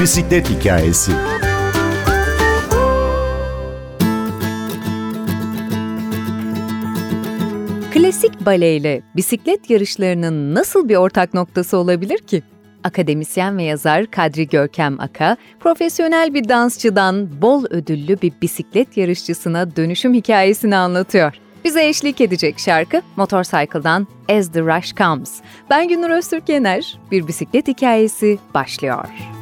Bisiklet hikayesi. Klasik baleyle bisiklet yarışlarının nasıl bir ortak noktası olabilir ki? Akademisyen ve yazar Kadri Görkem Aka, profesyonel bir dansçıdan bol ödüllü bir bisiklet yarışçısına dönüşüm hikayesini anlatıyor. Bize eşlik edecek şarkı Motorcycle'dan As the Rush Comes. Ben Günür Öztürk Yener, bir bisiklet hikayesi başlıyor.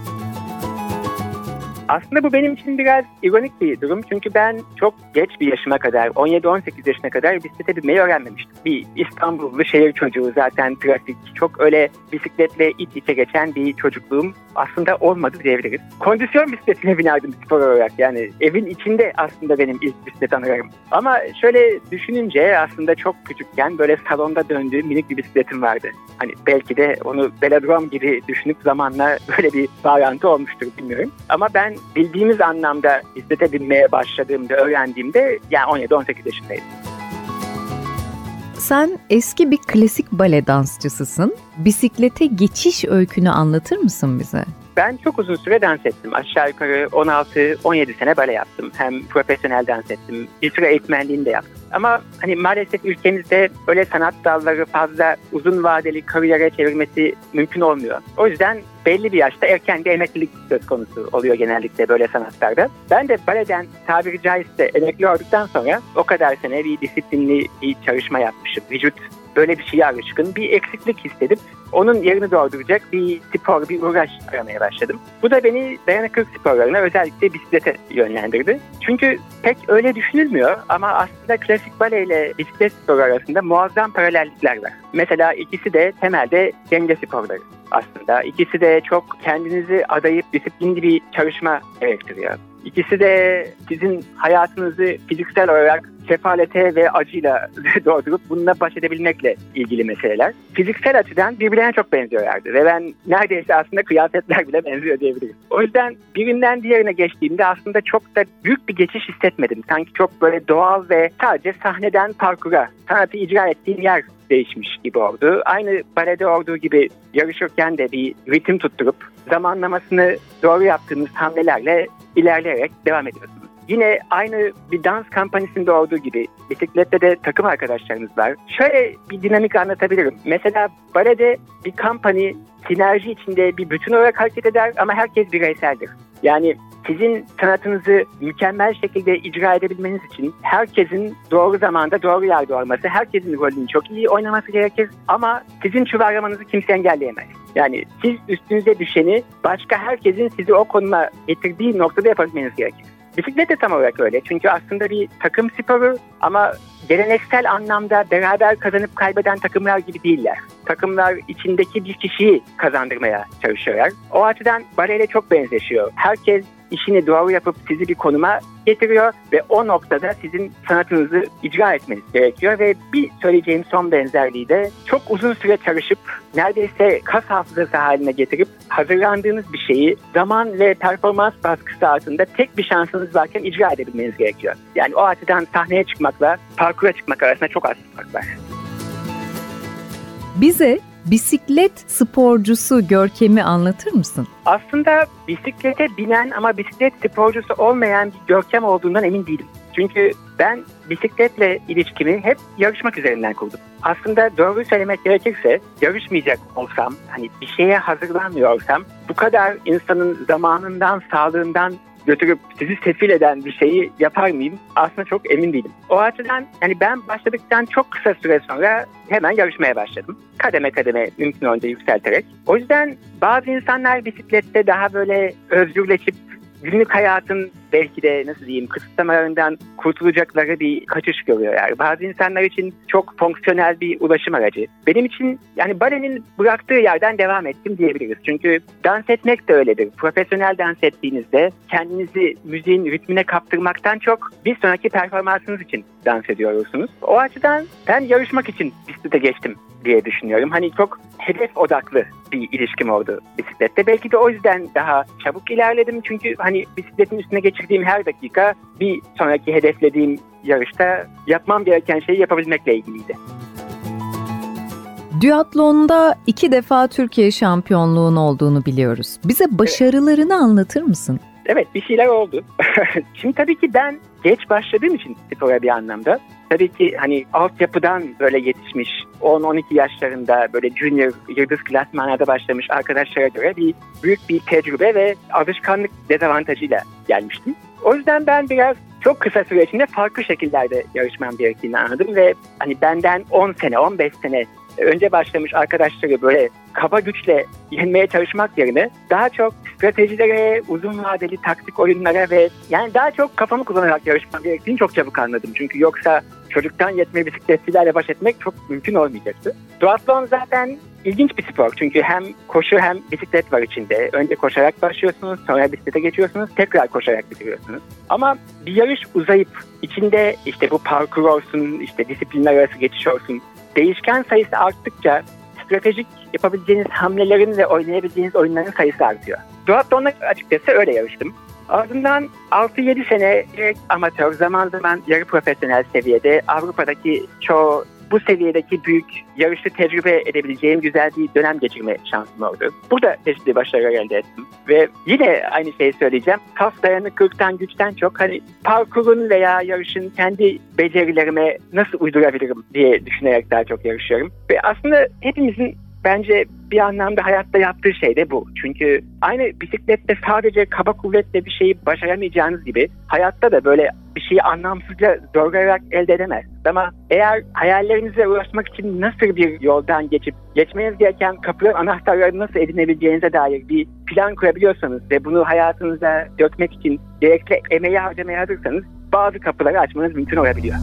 Aslında bu benim için biraz ironik bir durum. Çünkü ben çok geç bir yaşıma kadar, 17-18 yaşına kadar bisiklete binmeyi öğrenmemiştim. Bir İstanbullu şehir çocuğu zaten trafik, çok öyle bisikletle iç içe geçen bir çocukluğum aslında olmadı diyebiliriz. Kondisyon bisikletine binerdim spor olarak. Yani evin içinde aslında benim ilk bisiklet anılarım. Ama şöyle düşününce aslında çok küçükken böyle salonda döndüğüm minik bir bisikletim vardı. Hani belki de onu velodrom gibi düşünüp zamanla böyle bir bağlantı olmuştur bilmiyorum. Ama ben bildiğimiz anlamda bisiklete binmeye başladığımda, öğrendiğimde yani 17-18 yaşındaydım. Sen eski bir klasik bale dansçısısın. Bisiklete geçiş öykünü anlatır mısın bize? Ben çok uzun süre dans ettim. Aşağı yukarı 16-17 sene bale yaptım. Hem profesyonel dans ettim. Bir süre eğitmenliğini de yaptım. Ama hani maalesef ülkemizde öyle sanat dalları fazla uzun vadeli kariyere çevirmesi mümkün olmuyor. O yüzden belli bir yaşta erken bir emeklilik söz konusu oluyor genellikle böyle sanatlarda. Ben de baleden tabiri caizse emekli olduktan sonra o kadar sene bir disiplinli bir çalışma yapmışım. Vücut böyle bir şeye alışkın. Bir eksiklik hissedip onun yerini dolduracak bir spor, bir uğraş aramaya başladım. Bu da beni dayanıklık sporlarına özellikle bisiklete yönlendirdi. Çünkü pek öyle düşünülmüyor ama aslında klasik bale ile bisiklet sporu arasında muazzam paralellikler var. Mesela ikisi de temelde denge sporları aslında. İkisi de çok kendinizi adayıp disiplinli bir çalışma gerektiriyor. İkisi de sizin hayatınızı fiziksel olarak sefalete ve acıyla doldurup bununla baş edebilmekle ilgili meseleler. Fiziksel açıdan birbirlerine çok benziyorlardı ve ben neredeyse aslında kıyafetler bile benziyor diyebilirim. O yüzden birinden diğerine geçtiğimde aslında çok da büyük bir geçiş hissetmedim. Sanki çok böyle doğal ve sadece sahneden parkura, sanatı icra ettiğim yer değişmiş gibi oldu. Aynı balede olduğu gibi yarışırken de bir ritim tutturup zamanlamasını doğru yaptığınız hamlelerle ilerleyerek devam ediyorsunuz. Yine aynı bir dans kampanyasında olduğu gibi bisiklette de takım arkadaşlarınız var. Şöyle bir dinamik anlatabilirim. Mesela balede bir kampanya sinerji içinde bir bütün olarak hareket eder ama herkes bireyseldir. Yani sizin sanatınızı mükemmel şekilde icra edebilmeniz için herkesin doğru zamanda doğru yerde olması, herkesin rolünü çok iyi oynaması gerekir ama sizin çuvallamanızı kimse engelleyemez. Yani siz üstünüze düşeni başka herkesin sizi o konuma getirdiği noktada yapabilmeniz gerekir. Bisiklet de tam olarak öyle. Çünkü aslında bir takım sporu ama geleneksel anlamda beraber kazanıp kaybeden takımlar gibi değiller. Takımlar içindeki bir kişiyi kazandırmaya çalışıyorlar. O açıdan baleyle çok benzeşiyor. Herkes işini doğru yapıp sizi bir konuma getiriyor ve o noktada sizin sanatınızı icra etmeniz gerekiyor ve bir söyleyeceğim son benzerliği de çok uzun süre çalışıp neredeyse kas hafızası haline getirip hazırlandığınız bir şeyi zaman ve performans baskısı altında tek bir şansınız varken icra edebilmeniz gerekiyor. Yani o açıdan sahneye çıkmakla parkura çıkmak arasında çok az fark var. Bize bisiklet sporcusu Görkem'i anlatır mısın? Aslında bisiklete binen ama bisiklet sporcusu olmayan bir Görkem olduğundan emin değilim. Çünkü ben bisikletle ilişkimi hep yarışmak üzerinden kurdum. Aslında doğru söylemek gerekirse yarışmayacak olsam, hani bir şeye hazırlanmıyorsam bu kadar insanın zamanından, sağlığından götürüp sizi sefil eden bir şeyi yapar mıyım? Aslında çok emin değilim. O açıdan yani ben başladıktan çok kısa süre sonra hemen yarışmaya başladım. Kademe kademe mümkün olduğunca yükselterek. O yüzden bazı insanlar bisiklette daha böyle özgürleşip günlük hayatın belki de nasıl diyeyim kısıtlamalarından kurtulacakları bir kaçış görüyor yani. Bazı insanlar için çok fonksiyonel bir ulaşım aracı. Benim için yani balenin bıraktığı yerden devam ettim diyebiliriz. Çünkü dans etmek de öyledir. Profesyonel dans ettiğinizde kendinizi müziğin ritmine kaptırmaktan çok bir sonraki performansınız için dans ediyorsunuz. O açıdan ben yarışmak için bisiklete geçtim diye düşünüyorum. Hani çok hedef odaklı bir ilişkim oldu bisiklette. Belki de o yüzden daha çabuk ilerledim. Çünkü hani bisikletin üstüne geçirdiğim her dakika bir sonraki hedeflediğim yarışta yapmam gereken şeyi yapabilmekle ilgiliydi. Duatlonda iki defa Türkiye şampiyonluğun olduğunu biliyoruz. Bize başarılarını anlatır mısın? Evet bir şeyler oldu. Şimdi tabii ki ben geç başladığım için spora bir anlamda. Tabii ki hani altyapıdan böyle yetişmiş 10-12 yaşlarında böyle junior yıldız klasmanlarda başlamış arkadaşlara göre bir büyük bir tecrübe ve alışkanlık dezavantajıyla gelmiştim. O yüzden ben biraz çok kısa süre içinde farklı şekillerde yarışmam gerektiğini anladım ve hani benden 10 sene 15 sene önce başlamış arkadaşları böyle kaba güçle yenmeye çalışmak yerine daha çok stratejilere, uzun vadeli taktik oyunlara ve yani daha çok kafamı kullanarak yarışmam gerektiğini çok çabuk anladım. Çünkü yoksa çocuktan yetme bisikletçilerle baş etmek çok mümkün olmayacaktı. Duatlon zaten ilginç bir spor çünkü hem koşu hem bisiklet var içinde. Önce koşarak başlıyorsunuz, sonra bisiklete geçiyorsunuz, tekrar koşarak bitiriyorsunuz. Ama bir yarış uzayıp içinde işte bu parkur olsun, işte disiplinler arası geçiş olsun, değişken sayısı arttıkça stratejik yapabileceğiniz hamlelerin ve oynayabileceğiniz oyunların sayısı artıyor. Duatlon'da açıkçası öyle yarıştım. Ardından 6-7 sene amatör, zaman zaman yarı profesyonel seviyede Avrupa'daki çoğu bu seviyedeki büyük yarışı tecrübe edebileceğim güzel bir dönem geçirme şansım oldu. Burada çeşitli başarılar elde ettim. Ve yine aynı şeyi söyleyeceğim. Kas dayanıklılıktan güçten çok hani parkurun veya yarışın kendi becerilerime nasıl uydurabilirim diye düşünerek daha çok yarışıyorum. Ve aslında hepimizin bence bir anlamda hayatta yaptığı şey de bu. Çünkü aynı bisiklette sadece kaba kuvvetle bir şeyi başaramayacağınız gibi hayatta da böyle bir şeyi anlamsızca zorlayarak elde edemez. Ama eğer hayallerinize ulaşmak için nasıl bir yoldan geçip geçmeniz gereken kapıların anahtarlarını nasıl edinebileceğinize dair bir plan kurabiliyorsanız ve bunu hayatınıza dökmek için gerekli emeği harcamaya hazırsanız bazı kapıları açmanız mümkün olabiliyor.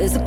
Bize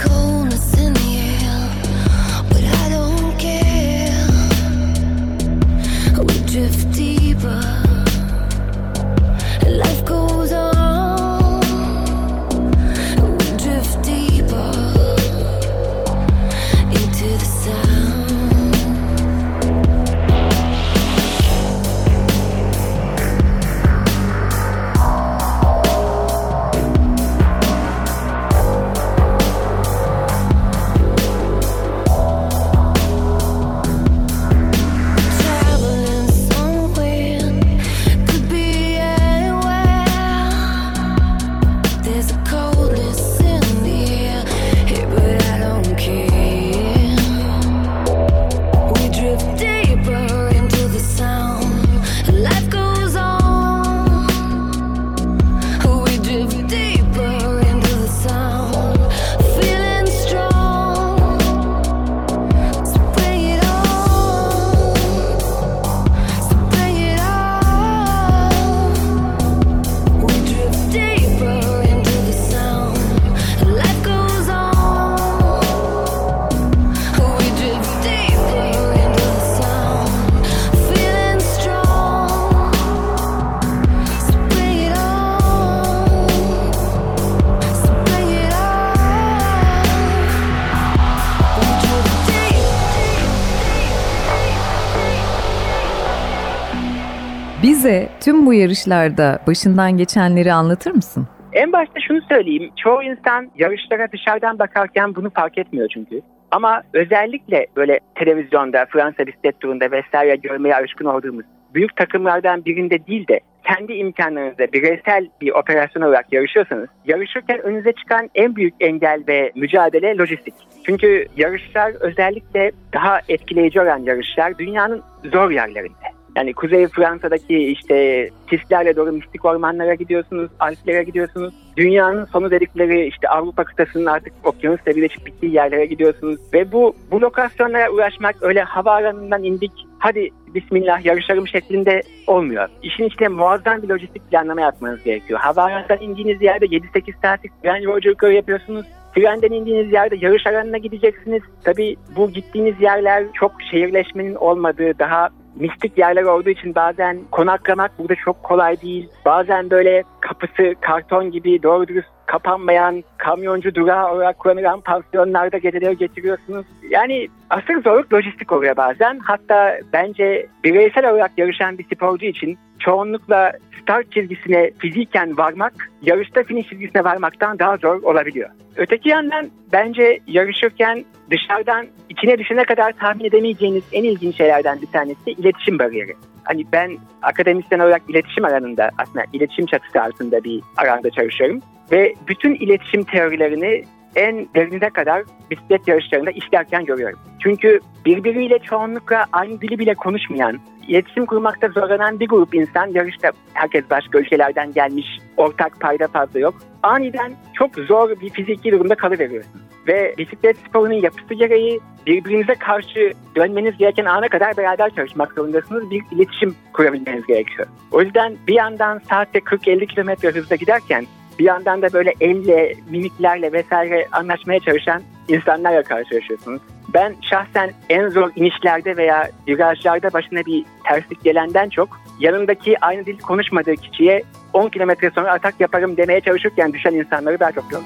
tüm bu yarışlarda başından geçenleri anlatır mısın? En başta şunu söyleyeyim. Çoğu insan yarışlara dışarıdan bakarken bunu fark etmiyor çünkü. Ama özellikle böyle televizyonda, Fransa bisiklet turunda vesaire görmeye alışkın olduğumuz büyük takımlardan birinde değil de kendi imkanlarınızda bireysel bir operasyon olarak yarışıyorsanız yarışırken önünüze çıkan en büyük engel ve mücadele lojistik. Çünkü yarışlar özellikle daha etkileyici olan yarışlar dünyanın zor yerlerinde. Yani Kuzey Fransa'daki işte sislerle dolu mistik ormanlara gidiyorsunuz, Alplere gidiyorsunuz. Dünyanın sonu dedikleri işte Avrupa kıtasının artık okyanusla birleşip bittiği yerlere gidiyorsunuz. Ve bu, bu lokasyonlara ulaşmak öyle havaalanından indik, hadi bismillah yarışalım şeklinde olmuyor. İşin içine muazzam bir lojistik planlama yapmanız gerekiyor. Havaalanından indiğiniz yerde 7-8 saatlik tren yolculukları yapıyorsunuz. Trenden indiğiniz yerde yarış alanına gideceksiniz. Tabii bu gittiğiniz yerler çok şehirleşmenin olmadığı, daha mistik yerler olduğu için bazen konaklamak burada çok kolay değil. Bazen böyle kapısı karton gibi doğru dürüst kapanmayan kamyoncu durağı olarak kullanılan pansiyonlarda geceleri getiriyorsunuz. Yani asıl zorluk lojistik oluyor bazen. Hatta bence bireysel olarak yarışan bir sporcu için çoğunlukla start çizgisine fiziken varmak yarışta finish çizgisine varmaktan daha zor olabiliyor. Öteki yandan bence yarışırken dışarıdan içine düşene kadar tahmin edemeyeceğiniz en ilginç şeylerden bir tanesi iletişim bariyeri. Hani ben akademisyen olarak iletişim alanında aslında iletişim çatısı altında bir alanda çalışıyorum. Ve bütün iletişim teorilerini en derinine kadar bisiklet yarışlarında işlerken görüyorum. Çünkü birbiriyle çoğunlukla aynı dili bile konuşmayan, iletişim kurmakta zorlanan bir grup insan yarışta herkes başka ülkelerden gelmiş, ortak payda fazla yok. Aniden çok zor bir fiziki durumda kalıveriyorsun. Ve bisiklet sporunun yapısı gereği birbirinize karşı dönmeniz gereken ana kadar beraber çalışmak zorundasınız. Bir iletişim kurabilmeniz gerekiyor. O yüzden bir yandan saatte 40-50 km hızla giderken bir yandan da böyle elle, mimiklerle vesaire anlaşmaya çalışan insanlarla karşılaşıyorsunuz. Ben şahsen en zor inişlerde veya virajlarda başına bir terslik gelenden çok yanındaki aynı dil konuşmadığı kişiye 10 kilometre sonra atak yaparım demeye çalışırken düşen insanları daha çok gördüm.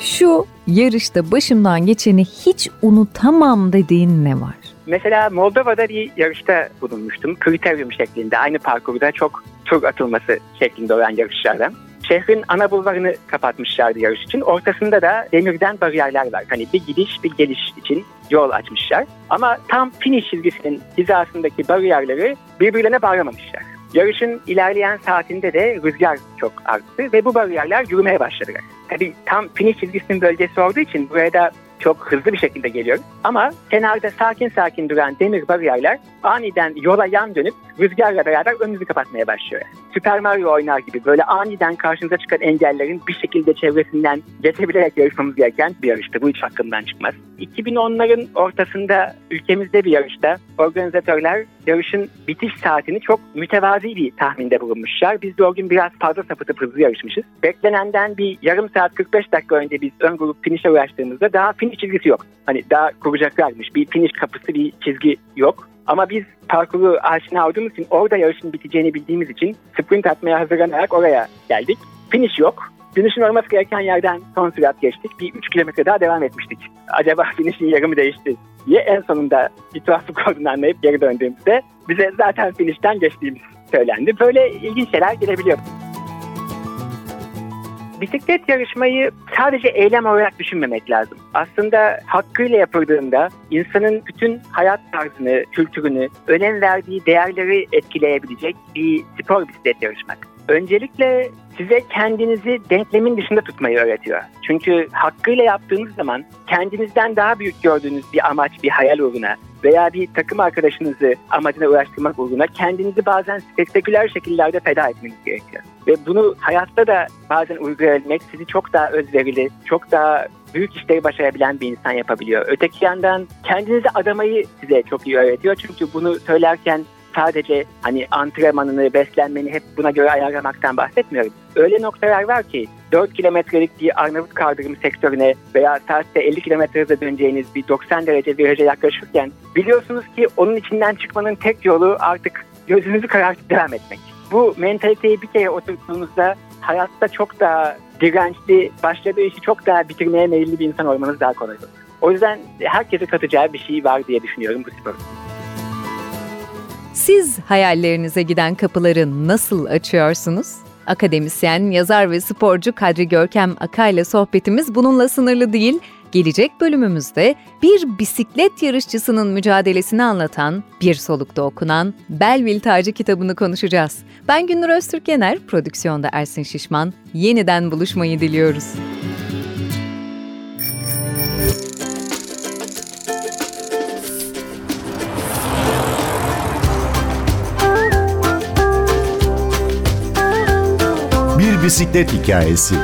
Şu yarışta başımdan geçeni hiç unutamam dediğin ne var? Mesela Moldova'da bir yarışta bulunmuştum. Kriterium şeklinde aynı parkurda çok tur atılması şeklinde olan yarışlardan. Şehrin ana bulvarını kapatmışlardı yarış için. Ortasında da demirden bariyerler var. Hani bir gidiş bir geliş için yol açmışlar. Ama tam finish çizgisinin hizasındaki bariyerleri birbirlerine bağlamamışlar. Yarışın ilerleyen saatinde de rüzgar çok arttı ve bu bariyerler yürümeye başladılar. Tabii tam finish çizgisinin bölgesi olduğu için buraya da çok hızlı bir şekilde geliyor. Ama kenarda sakin sakin duran demir bariyerler aniden yola yan dönüp rüzgarla beraber önünüzü kapatmaya başlıyor. Super Mario oynar gibi böyle aniden karşınıza çıkan engellerin bir şekilde çevresinden geçebilerek yarışmamız gereken bir yarıştı. Bu hiç hakkından çıkmaz. 2010'ların ortasında ülkemizde bir yarışta organizatörler yarışın bitiş saatini çok mütevazi bir tahminde bulunmuşlar. Biz de o gün biraz fazla sapıtıp hızlı yarışmışız. Beklenenden bir yarım saat 45 dakika önce biz ön grup finish'e ulaştığımızda daha finish çizgisi yok. Hani daha kuracaklarmış. Bir finish kapısı bir çizgi yok. Ama biz parkuru aşina olduğumuz için orada yarışın biteceğini bildiğimiz için sprint atmaya hazırlanarak oraya geldik. Finish yok. Dönüşün olması gereken yerden son sürat geçtik. Bir 3 kilometre daha devam etmiştik. Acaba finish'in yarımı değişti diye en sonunda bir tuhaflık olduğunu anlayıp geri döndüğümüzde bize zaten finish'ten geçtiğimiz söylendi. Böyle ilginç şeyler gelebiliyor bisiklet yarışmayı sadece eylem olarak düşünmemek lazım. Aslında hakkıyla yapıldığında insanın bütün hayat tarzını, kültürünü, önem verdiği değerleri etkileyebilecek bir spor bisiklet yarışmak. Öncelikle size kendinizi denklemin dışında tutmayı öğretiyor. Çünkü hakkıyla yaptığınız zaman kendinizden daha büyük gördüğünüz bir amaç, bir hayal uğruna veya bir takım arkadaşınızı amacına ulaştırmak uğruna kendinizi bazen spektaküler şekillerde feda etmeniz gerekiyor. Ve bunu hayatta da bazen uygulayabilmek sizi çok daha özverili, çok daha büyük işleri başarabilen bir insan yapabiliyor. Öteki yandan kendinizi adamayı size çok iyi öğretiyor. Çünkü bunu söylerken sadece hani antrenmanını, beslenmeni hep buna göre ayarlamaktan bahsetmiyorum. Öyle noktalar var ki 4 kilometrelik bir Arnavut kaldırım sektörüne veya saatte 50 kilometre hızla döneceğiniz bir 90 derece viraja yaklaşırken biliyorsunuz ki onun içinden çıkmanın tek yolu artık gözünüzü karartıp devam etmek. Bu mentaliteyi bir kere oturttuğunuzda hayatta çok daha dirençli, başladığı işi çok daha bitirmeye meyilli bir insan olmanız daha kolay olur. O yüzden herkese katacağı bir şey var diye düşünüyorum bu sporun. Siz hayallerinize giden kapıları nasıl açıyorsunuz? Akademisyen, yazar ve sporcu Kadri Görkem Aka ile sohbetimiz bununla sınırlı değil. Gelecek bölümümüzde bir bisiklet yarışçısının mücadelesini anlatan, bir solukta okunan Belville Tacı kitabını konuşacağız. Ben Gündür Öztürk Yener, prodüksiyonda Ersin Şişman. Yeniden buluşmayı diliyoruz. Bisiklet hikayesi.